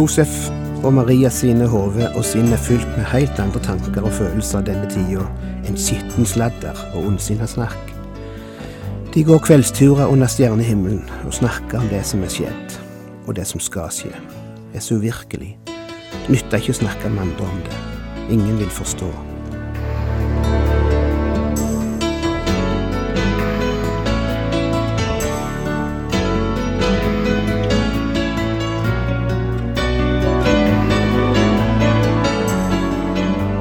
Josef og Maria sine hoder og sinn er fylt med helt andre tanker og følelser denne tida enn skitten sladder og ondsinna snakk. De går kveldsturer under stjernehimmelen og snakker om det som er skjedd, og det som skal skje. Det er så uvirkelig. Nytter ikke å snakke med andre om det. Ingen vil forstå.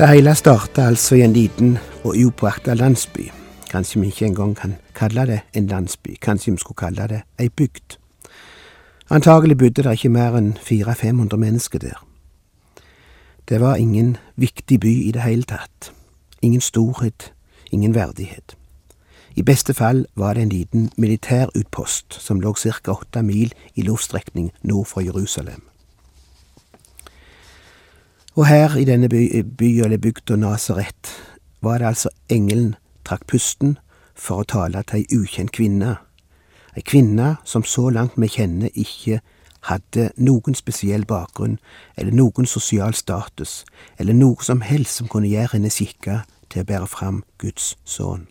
Det hele starta altså i en liten og upåakta landsby. Kanskje vi ikke engang kan kalle det en landsby, kanskje vi skulle kalle det ei bygd. Antagelig bodde det ikke mer enn 400-500 mennesker der. Det var ingen viktig by i det hele tatt. Ingen storhet, ingen verdighet. I beste fall var det en liten militærutpost som lå ca. åtte mil i luftstrekning nord for Jerusalem. Og her i denne by, by eller bygda Nasaret var det altså engelen trakk pusten for å tale til ei ukjent kvinne. Ei kvinne som så langt vi kjenner ikke hadde noen spesiell bakgrunn eller noen sosial status eller noe som helst som kunne gjøre henne skikka til å bære fram Guds sønn.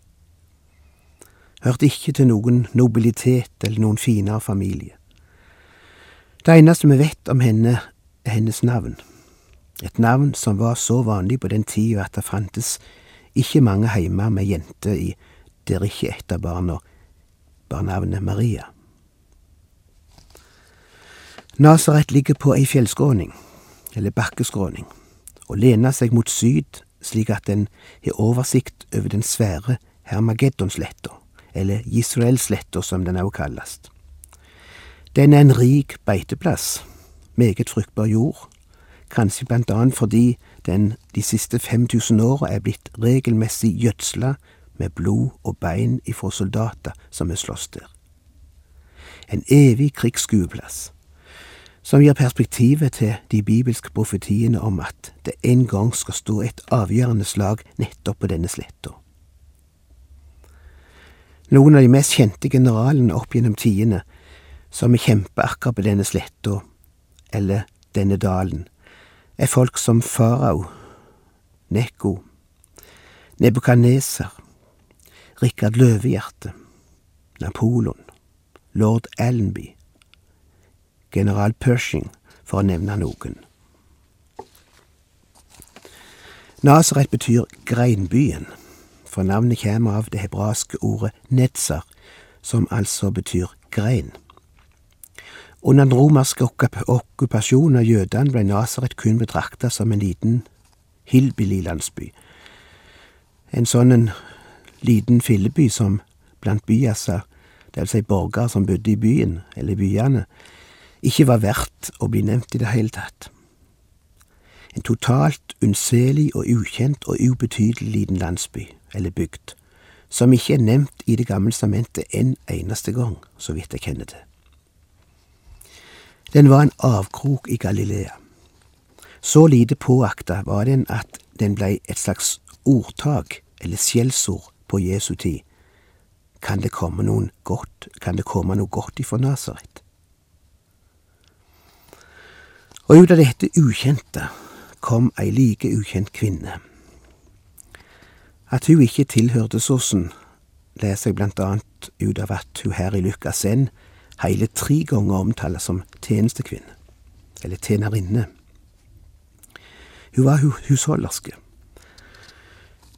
Hørte ikke til noen nobilitet eller noen finere familie. Det eneste vi vet om henne, er hennes navn. Et navn som var så vanlig på den tida at det fantes ikke mange heime med jenter i der ikke ett av barna bar navnet Maria. Nasaret ligger på ei fjellskråning, eller bakkeskråning, og lener seg mot syd slik at den har oversikt over den svære Hermageddonsletta, eller Israelsletta som den òg kalles. Den er en rik beiteplass, meget fruktbar jord, kanskje blant annet fordi den de siste 5000 åra er blitt regelmessig gjødsla med blod og bein ifra soldater som er slåss der. En evig krigsskueplass, som gir perspektivet til de bibelske profetiene om at det en gang skal stå et avgjørende slag nettopp på denne sletta. Noen av de mest kjente generalene opp gjennom tidene som har kjempet akkurat på denne sletta, eller denne dalen, er folk som farao, Neko, Nebukaneser, Rikard Løvehjerte, Napoleon, lord Allenby, general Pershing, for å nevne noen. Nasaret betyr greinbyen, for navnet kommer av det hebraiske ordet netzer, som altså betyr grein. Under den romerske okkupasjonen av jødene ble Nasaret kun betrakta som en liten hillbilly-landsby. En sånn en liten filleby som blant det vil si borgere som bodde i byen, eller byene, ikke var verdt å bli nevnt i det hele tatt. En totalt unnselig og ukjent og ubetydelig liten landsby, eller bygd, som ikke er nevnt i Det gamle stamentet en eneste gang, så vidt jeg kjenner til. Den var en avkrok i Galilea. Så lite påakta var den at den blei et slags ordtak, eller skjellsord, på Jesu tid. Kan det komme noen godt, kan det komme noe godt ifra Nasaret? Og ut av dette ukjente kom ei like ukjent kvinne. At hun ikke tilhørte sossen, leser jeg blant annet ut av at hun her i Lukas 1 hele tre ganger omtalt som tjenestekvinne, eller tjenerinne. Hun var husholderske.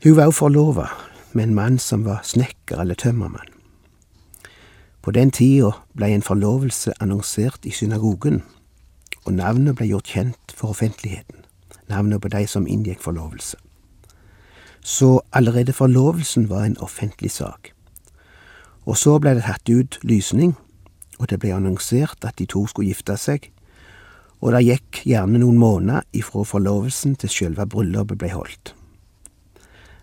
Hun var også forlova med en mann som var snekker eller tømmermann. På den tida blei en forlovelse annonsert i synagogen, og navnet blei gjort kjent for offentligheten, navnet på de som inngikk forlovelse. Så allerede forlovelsen var en offentlig sak. Og så blei det tatt ut lysning, og det ble annonsert at de to skulle gifte seg, og det gikk gjerne noen måneder ifra forlovelsen til selve bryllupet ble holdt.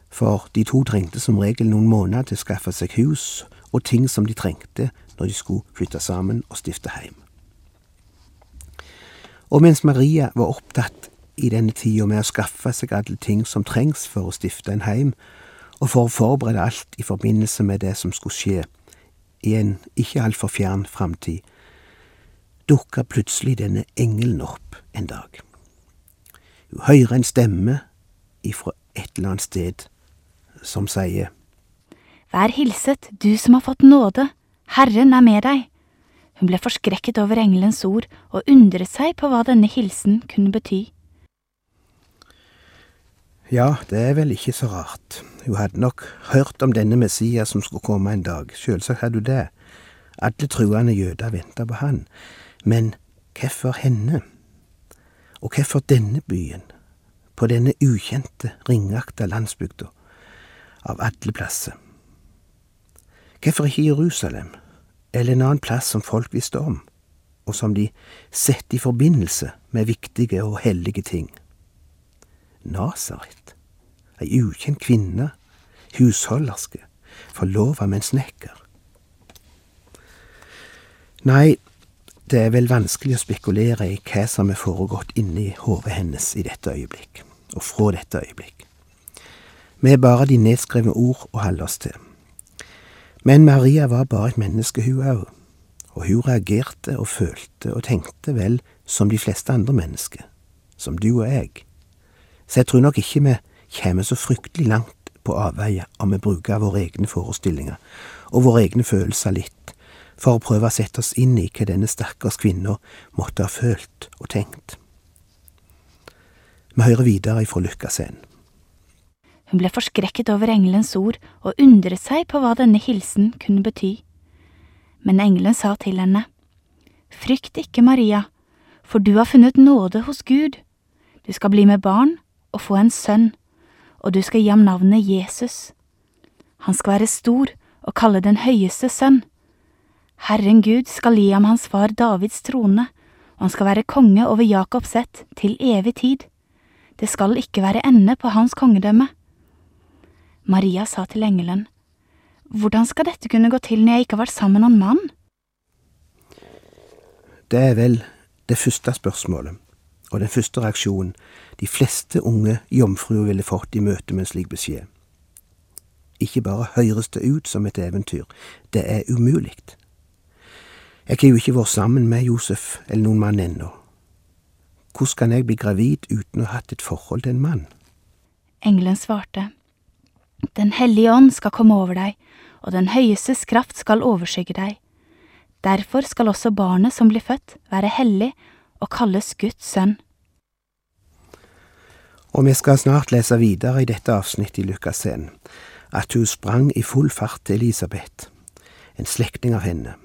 For de to trengte som regel noen måneder til å skaffe seg hus og ting som de trengte når de skulle flytte sammen og stifte heim. Og mens Maria var opptatt i denne tida med å skaffe seg alle ting som trengs for å stifte en heim, og for å forberede alt i forbindelse med det som skulle skje i en ikke altfor fjern framtid, dukka plutselig denne engelen opp en dag. Hun hører en stemme ifra et eller annet sted som sier Vær hilset, du som har fått nåde, Herren er med deg. Hun ble forskrekket over engelens ord og undret seg på hva denne hilsen kunne bety. Ja, det er vel ikke så rart. Hun hadde nok hørt om denne Messias som skulle komme en dag, selvsagt hadde hun det. Alle truende jøder venta på han. Men hvorfor henne? Og hvorfor denne byen? På denne ukjente, ringakta landsbygda, av alle plasser. Hvorfor ikke Jerusalem, eller en annen plass som folk visste om, og som de setter i forbindelse med viktige og hellige ting? Nasaret, ei ukjent kvinne, husholderske, forlova med en snekker. Nei, det er vel vanskelig å spekulere i hva som er foregått inni hodet hennes i dette øyeblikk, og fra dette øyeblikk. Vi er bare de nedskrevne ord å holde oss til. Men Maria var bare et menneske, hun òg, og hun reagerte og følte og tenkte vel som de fleste andre mennesker, som du og jeg. Så jeg tror nok ikke vi kommer så fryktelig langt på avveie om vi bruker våre egne forestillinger og våre egne følelser litt for å prøve å sette oss inn i hva denne stakkars kvinna måtte ha følt og tenkt. Vi hører videre ifra lykkascenen. 1. Hun ble forskrekket over engelens ord og undret seg på hva denne hilsen kunne bety. Men engelen sa til henne, Frykt ikke, Maria, for du har funnet nåde hos Gud. Du skal bli med barn og få en sønn, og du skal gi ham navnet Jesus. Han skal være stor og kalle den høyeste sønn. Herren Gud skal gi ham hans far Davids trone, og han skal være konge over Jakobs ett til evig tid. Det skal ikke være ende på hans kongedømme. Maria sa til engelen, Hvordan skal dette kunne gå til når jeg ikke har vært sammen med noen mann? Det er vel det første spørsmålet, og den første reaksjonen de fleste unge jomfruer ville fått i møte med en slik beskjed. Ikke bare høres det ut som et eventyr, det er umulig. Jeg har jo ikke vært sammen med Josef eller noen mann ennå. Hvordan kan jeg bli gravid uten å ha hatt et forhold til en mann? Engelen svarte, Den hellige ånd skal komme over deg, og den høyestes kraft skal overskygge deg. Derfor skal også barnet som blir født, være hellig og kalles Guds sønn. Og vi skal snart lese videre i dette avsnittet i Lukasen, at hun sprang i full fart til Elisabeth, en slektning av henne.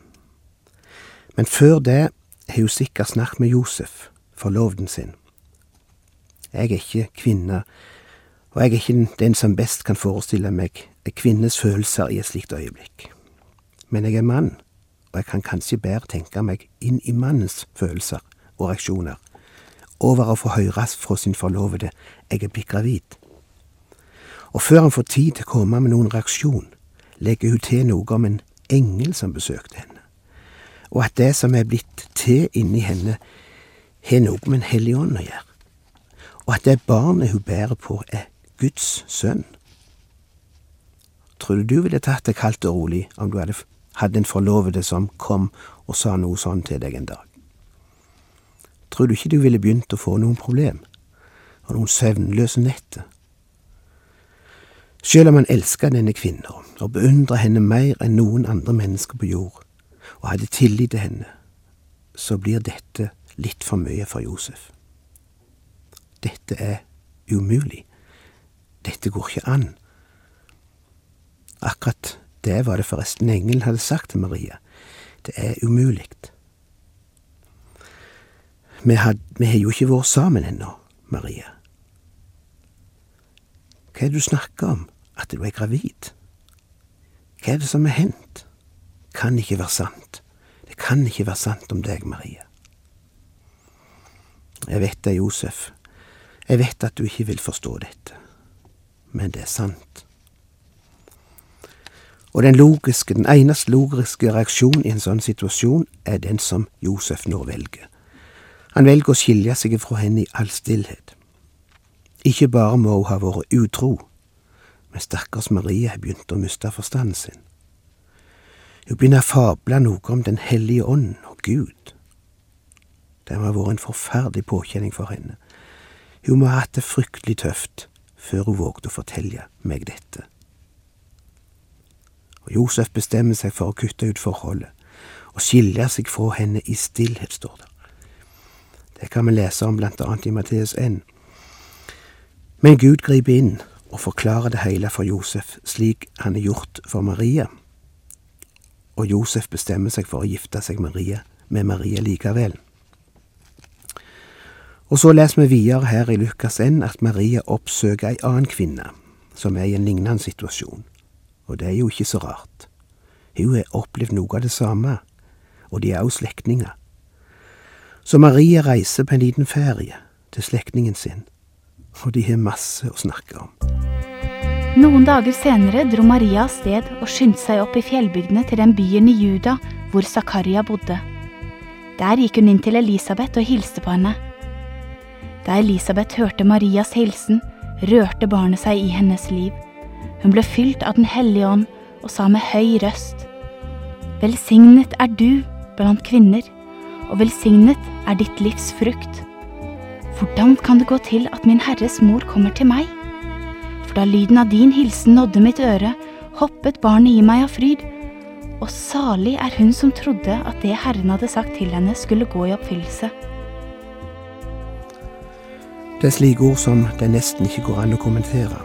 Men før det har hun sikkert snakket med Josef, forloveden sin. Jeg er ikke kvinne, og jeg er ikke den som best kan forestille meg kvinnes følelser i et slikt øyeblikk. Men jeg er mann, og jeg kan kanskje bedre tenke meg inn i mannens følelser og reaksjoner over å få høre fra sin forlovede jeg er blitt gravid. Og før han får tid til å komme med noen reaksjon, legger hun til noe om en engel som besøkte henne, og at det som er blitt til inni henne, har noe med en hellig ånd å gjøre, og at det barnet hun bærer på, er Guds sønn. Tror du du ville tatt det kaldt og rolig om du hadde hatt en forlovede som kom og sa noe sånn til deg en dag? Tror du ikke du ville begynt å få noen problem, og noen søvnløse netter? Selv om han elsket denne kvinna og beundret henne mer enn noen andre mennesker på jord, og hadde tillit til henne, så blir dette litt for mye for Josef. Dette er umulig. Dette går ikke an. Akkurat det var det forresten engelen hadde sagt til Maria. Det er umulig. Vi, had, vi har jo ikke vært sammen ennå, Maria. Hva er det du snakker om? At du er gravid? Hva er det som er hendt? Kan ikke være sant. Det kan ikke være sant om deg, Maria. Jeg vet det, Josef. Jeg vet at du ikke vil forstå dette. Men det er sant. Og den logiske, den eneste logiske reaksjon i en sånn situasjon er den som Josef nå velger. Han velger å skilje seg fra henne i all stillhet. Ikke bare må hun ha vært utro, men stakkars Marie har begynt å miste forstanden sin. Hun begynner å fable noe om Den hellige ånd og Gud. Det må ha vært en forferdelig påkjenning for henne. Hun må ha hatt det fryktelig tøft før hun vågde å fortelle meg dette. Og Josef bestemmer seg for å kutte ut forholdet, og skille seg fra henne i stillhet, står det. Det kan vi lese om blant annet i Matteus 1. Men Gud griper inn og forklarer det hele for Josef, slik han er gjort for Maria. Og Josef bestemmer seg for å gifte seg Maria, med Maria likevel. Og så leser vi videre her i Lukas 1 at Maria oppsøker ei annen kvinne, som er i en lignende situasjon. Og det er jo ikke så rart. Hun har opplevd noe av det samme, og de er også slektninger. Så Maria reiser på en liten ferie til slektningen sin, og de har masse å snakke om. Noen dager senere dro Maria av sted og skyndte seg opp i fjellbygdene til den byen i Juda hvor Zakaria bodde. Der gikk hun inn til Elisabeth og hilste på henne. Da Elisabeth hørte Marias hilsen, rørte barnet seg i hennes liv. Hun ble fylt av Den hellige ånd og sa med høy røst, Velsignet er du blant kvinner, og velsignet er ditt livs frukt. Hvordan kan det gå til at min Herres mor kommer til meg? For da lyden av din hilsen nådde mitt øre, hoppet barnet i meg av fryd. Og salig er hun som trodde at det Herren hadde sagt til henne, skulle gå i oppfyllelse. Det er slike ord som det nesten ikke går an å kommentere.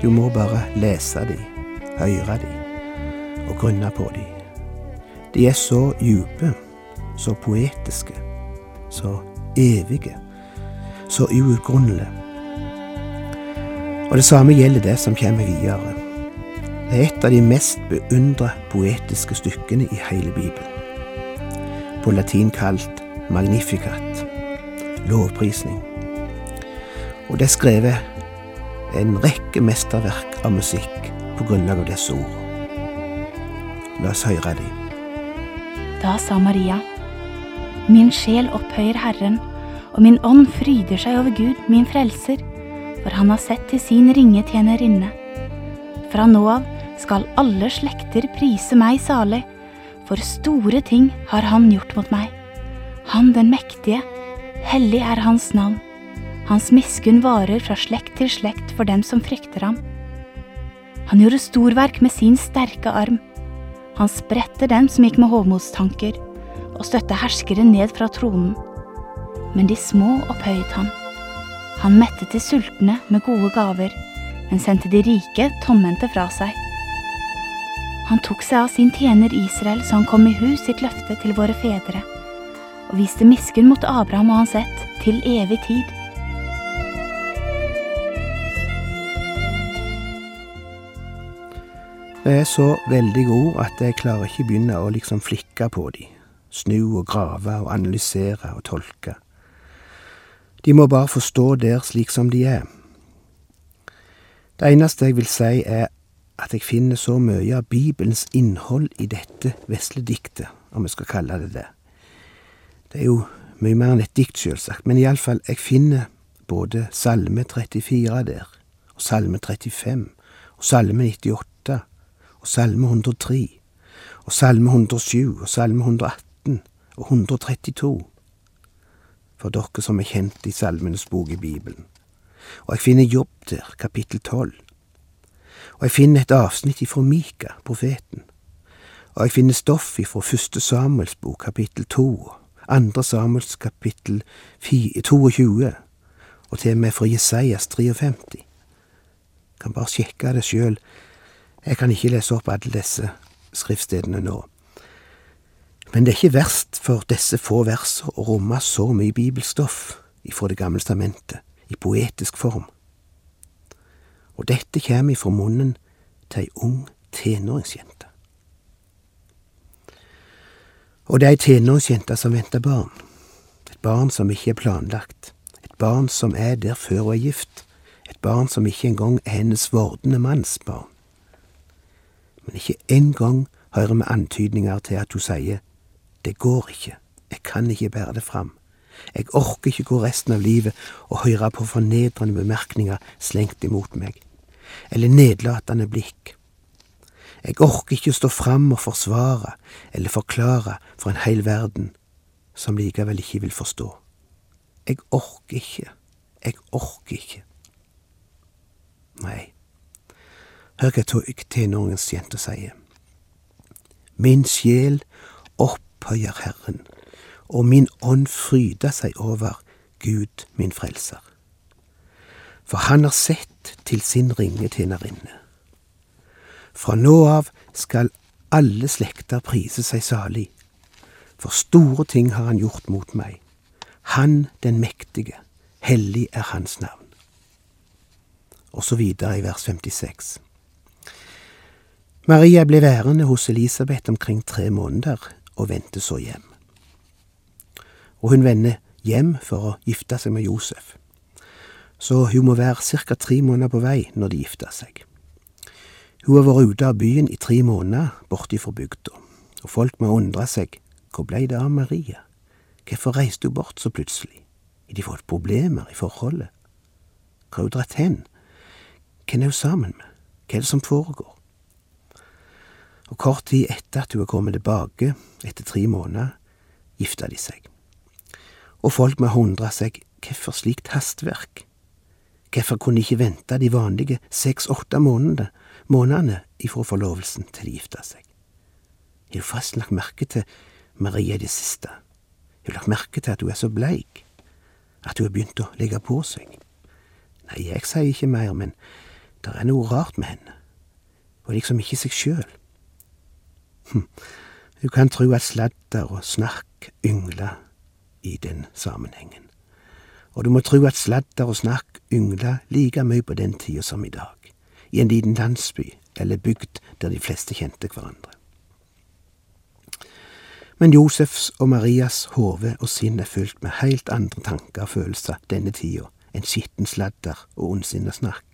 Du må bare lese de, høre de og grunne på de. De er så dype, så poetiske, så evige, så uutgrunnelige. Og det samme gjelder det som kommer videre. Det er et av de mest beundra poetiske stykkene i hele Bibelen. På latin kalt Magnificat, lovprisning. Og det er skrevet en rekke mesterverk av musikk på grunnlag av disse ord. La oss høre dem. Da sa Maria, Min sjel opphøyer Herren, og min ånd fryder seg over Gud, min frelser for han har sett til sin ringe tjenerinne. Fra nå av skal alle slekter prise meg salig, for store ting har han gjort mot meg. Han den mektige, hellig er hans navn. Hans miskunn varer fra slekt til slekt for dem som frykter ham. Han gjorde storverk med sin sterke arm. Han spredte dem som gikk med hovmodstanker, og støtte herskere ned fra tronen. Men de små opphøyet han. Han mettet de sultne med gode gaver, men sendte de rike tomhendte fra seg. Han tok seg av sin tjener Israel så han kom i hus sitt løfte til våre fedre, og viste miskunn mot Abraham og hans ett til evig tid. Det er så veldig ord at jeg klarer ikke begynne å liksom flikke på de, snu og grave og analysere og tolke. De må bare forstå der slik som de er. Det eneste jeg vil si, er at jeg finner så mye av Bibelens innhold i dette vesle diktet, om vi skal kalle det det. Det er jo mye mer enn et dikt, selvsagt, men iallfall, jeg finner både Salme 34 der, og Salme 35, og Salme 98, og Salme 103, og Salme 107, og Salme 118, og 132 for dere som er kjent i Salmenes bok i Bibelen. Og jeg finner Jobb der, kapittel tolv. Og jeg finner et avsnitt ifra Mika, profeten. Og jeg finner stoff ifra første Samuels bok, kapittel to, andre Samuels kapittel 22, og til og med fra Jesajas 53. Kan bare sjekke det sjøl. Jeg kan ikke lese opp alle disse skriftstedene nå. Men det er ikke verst for disse få versene å romme så mye bibelstoff ifra Det gamle stamentet, i poetisk form. Og dette kommer ifra munnen til ei ung tenåringsjente. Og det er ei tenåringsjente som venter barn. Et barn som ikke er planlagt. Et barn som er der før hun er gift. Et barn som ikke engang er hennes vordende manns barn. Men ikke engang hører vi antydninger til at hun sier det går ikke, jeg kan ikke bære det fram. Jeg orker ikke gå resten av livet og høre på fornedrende bemerkninger slengt imot meg, eller nedlatende blikk. Jeg orker ikke stå fram og forsvare eller forklare for en hel verden som likevel ikke vil forstå. Jeg orker ikke, jeg orker ikke. Nei, hør hva tenåringens jente sier. Min sjel opphøyer Herren og min ånd fryder seg over Gud min frelser. For han har sett til sin ringe tjenerinne. Fra nå av skal alle slekter prise seg salig, for store ting har han gjort mot meg. Han den mektige, hellig er hans navn. Og så videre i vers 56. Maria ble værende hos Elisabeth omkring tre måneder og vendte så hjem og hun vender hjem for å gifte seg med Josef. Så hun må være ca. tre måneder på vei når de gifter seg. Hun har vært ute av byen i tre måneder borte fra bygda, og folk må undre seg hvor blei det av Maria, hvorfor reiste hun bort så plutselig, har de fått problemer i forholdet, hva har hun dratt hen, hvem er hun sammen med, hva er det som foregår? Og kort tid etter at hun er kommet tilbake, etter tre måneder, gifta de seg og folk må hundre seg hvorfor slikt hastverk? Hvorfor kunne de ikke vente de vanlige seks–åtte månedene, månedene ifra forlovelsen til de gifta seg? Har forresten lagt merke til Maria i det siste. Har lagt merke til at hun er så bleik, at hun har begynt å legge på seg. Nei, jeg sier ikke mer, men det er noe rart med henne. Hun er liksom ikke seg sjøl. Du kan tro at sladder og snakk yngler i den sammenhengen. Og du må tro at sladder og snakk yngla like mye på den tida som i dag, i en liten landsby eller bygd der de fleste kjente hverandre. Men Josefs og Marias hode og sinn er fylt med heilt andre tanker og følelser denne tida enn skitten sladder og ondsinna snakk.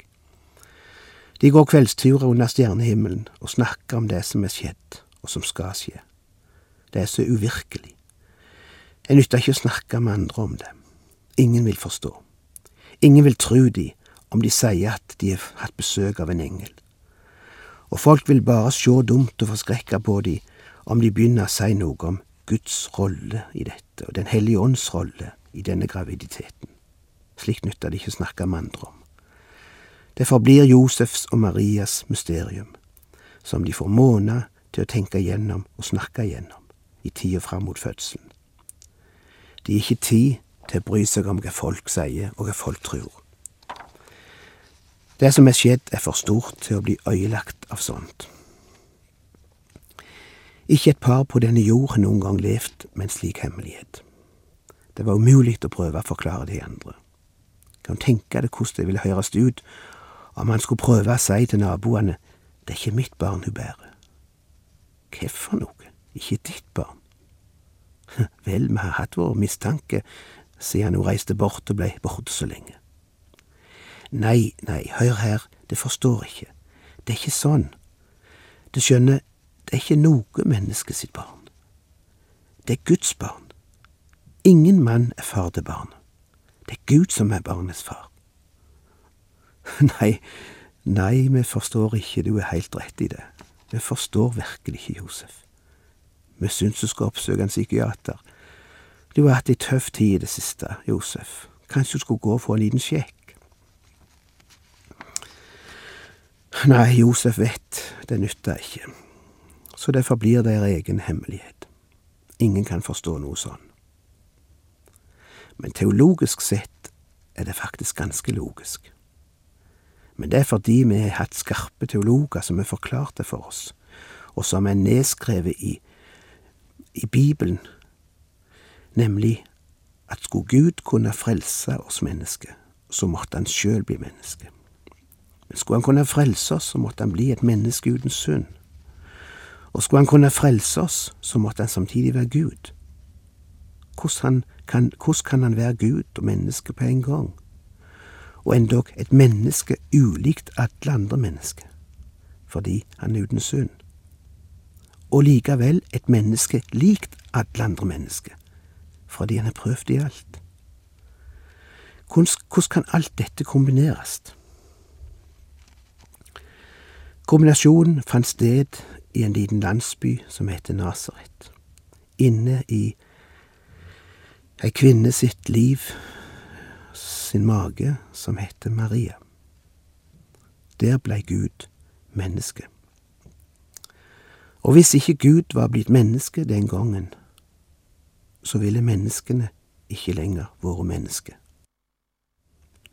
De går kveldsturer under stjernehimmelen og snakker om det som er skjedd, og som skal skje. Det er så uvirkelig. Jeg nytter ikke å snakke med andre om det. Ingen vil forstå. Ingen vil tro de om de sier at de har hatt besøk av en engel. Og folk vil bare sjå dumt og forskrekka på de om de begynner å si noe om Guds rolle i dette, og Den hellige ånds rolle i denne graviditeten. Slikt nytter det ikke å snakke med andre om. Det forblir Josefs og Marias mysterium, som de får måneder til å tenke igjennom og snakke igjennom i tida fram mot fødselen. Det er ikke tid til å bry seg om hva folk sier og hva folk tror. Det som er skjedd, er for stort til å bli øyelagt av sånt. Ikke et par på denne jord har noen gang levd med en slik hemmelighet. Det var umulig å prøve å forklare det andre. Kan tenke deg hvordan det ville høres ut om han skulle prøve å si til naboene det er ikke mitt barn hun bærer. Hva for noe? Ikke ditt barn? Vel, vi har hatt vår mistanke siden hun reiste bort og blei borte så lenge. Nei, nei, hør her, det forstår ikke. Det er ikke sånn. Du skjønner, det er ikke noe menneske sitt barn. Det er Guds barn. Ingen mann er far til barnet. Det er Gud som er barnets far. Nei, nei, vi forstår ikke, du er helt rett i det. Vi forstår virkelig ikke, Josef. Vi syns du skal oppsøke en psykiater. Du har hatt ei tøff tid i det siste, Josef. Kanskje du skulle gå og få en liten sjekk? Nei, Josef vet det nytter ikke, så det forblir deres egen hemmelighet. Ingen kan forstå noe sånn. Men teologisk sett er det faktisk ganske logisk. Men det er fordi vi har hatt skarpe teologer som har forklart det for oss, og som er nedskrevet i i Bibelen, nemlig at skulle Gud kunne frelse oss mennesker, så måtte han sjøl bli menneske. Men skulle han kunne frelse oss, så måtte han bli et menneske uten synd. Og skulle han kunne frelse oss, så måtte han samtidig være Gud. Hvordan kan, hvordan kan han være Gud og menneske på en gang? Og endog et menneske ulikt alle andre mennesker, fordi han er uten synd. Og likevel et menneske likt alle andre mennesker, fordi han har prøvd i alt. Hvordan kan alt dette kombineres? Kombinasjonen fant sted i en liten landsby som heter Nasaret. Inne i ei kvinne sitt liv, sin mage, som heter Maria. Der blei Gud menneske. Og hvis ikke Gud var blitt menneske den gangen, så ville menneskene ikke lenger vært mennesker.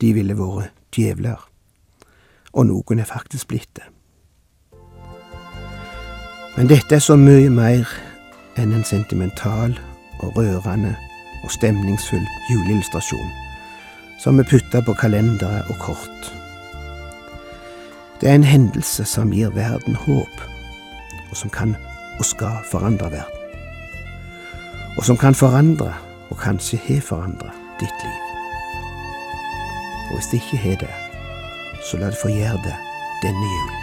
De ville vært djevler, og noen er faktisk blitt det. Men dette er så mye mer enn en sentimental og rørende og stemningsfull juleillustrasjon som er putta på kalendere og kort. Det er en hendelse som gir verden håp, og som kan og skal forandre verden. Og som kan forandre, og kanskje har forandra, ditt liv. Og hvis det ikke har det, så la det få gjøre det denne julen.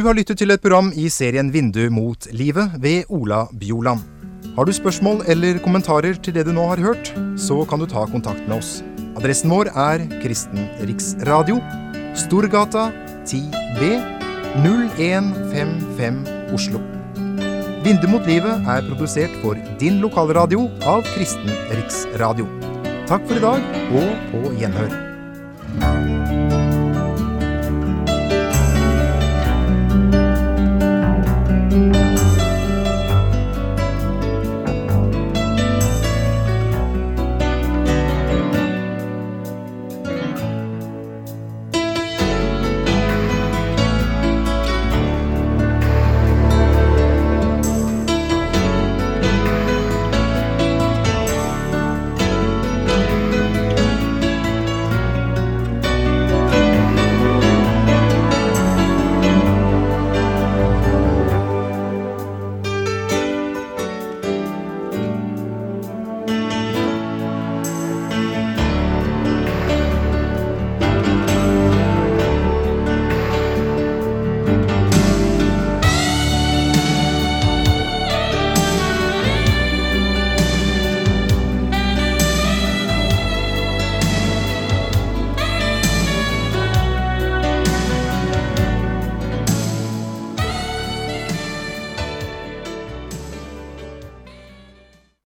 Du har lyttet til et program i serien Vindu mot livet ved Ola Bjoland. Har du spørsmål eller kommentarer til det du nå har hørt, så kan du ta kontakt med oss. Adressen vår er Kristen Riksradio, Storgata 10B 0155 Oslo. Vindu mot livet er produsert for din lokalradio av Kristen Riksradio. Takk for i dag, og på gjenhør.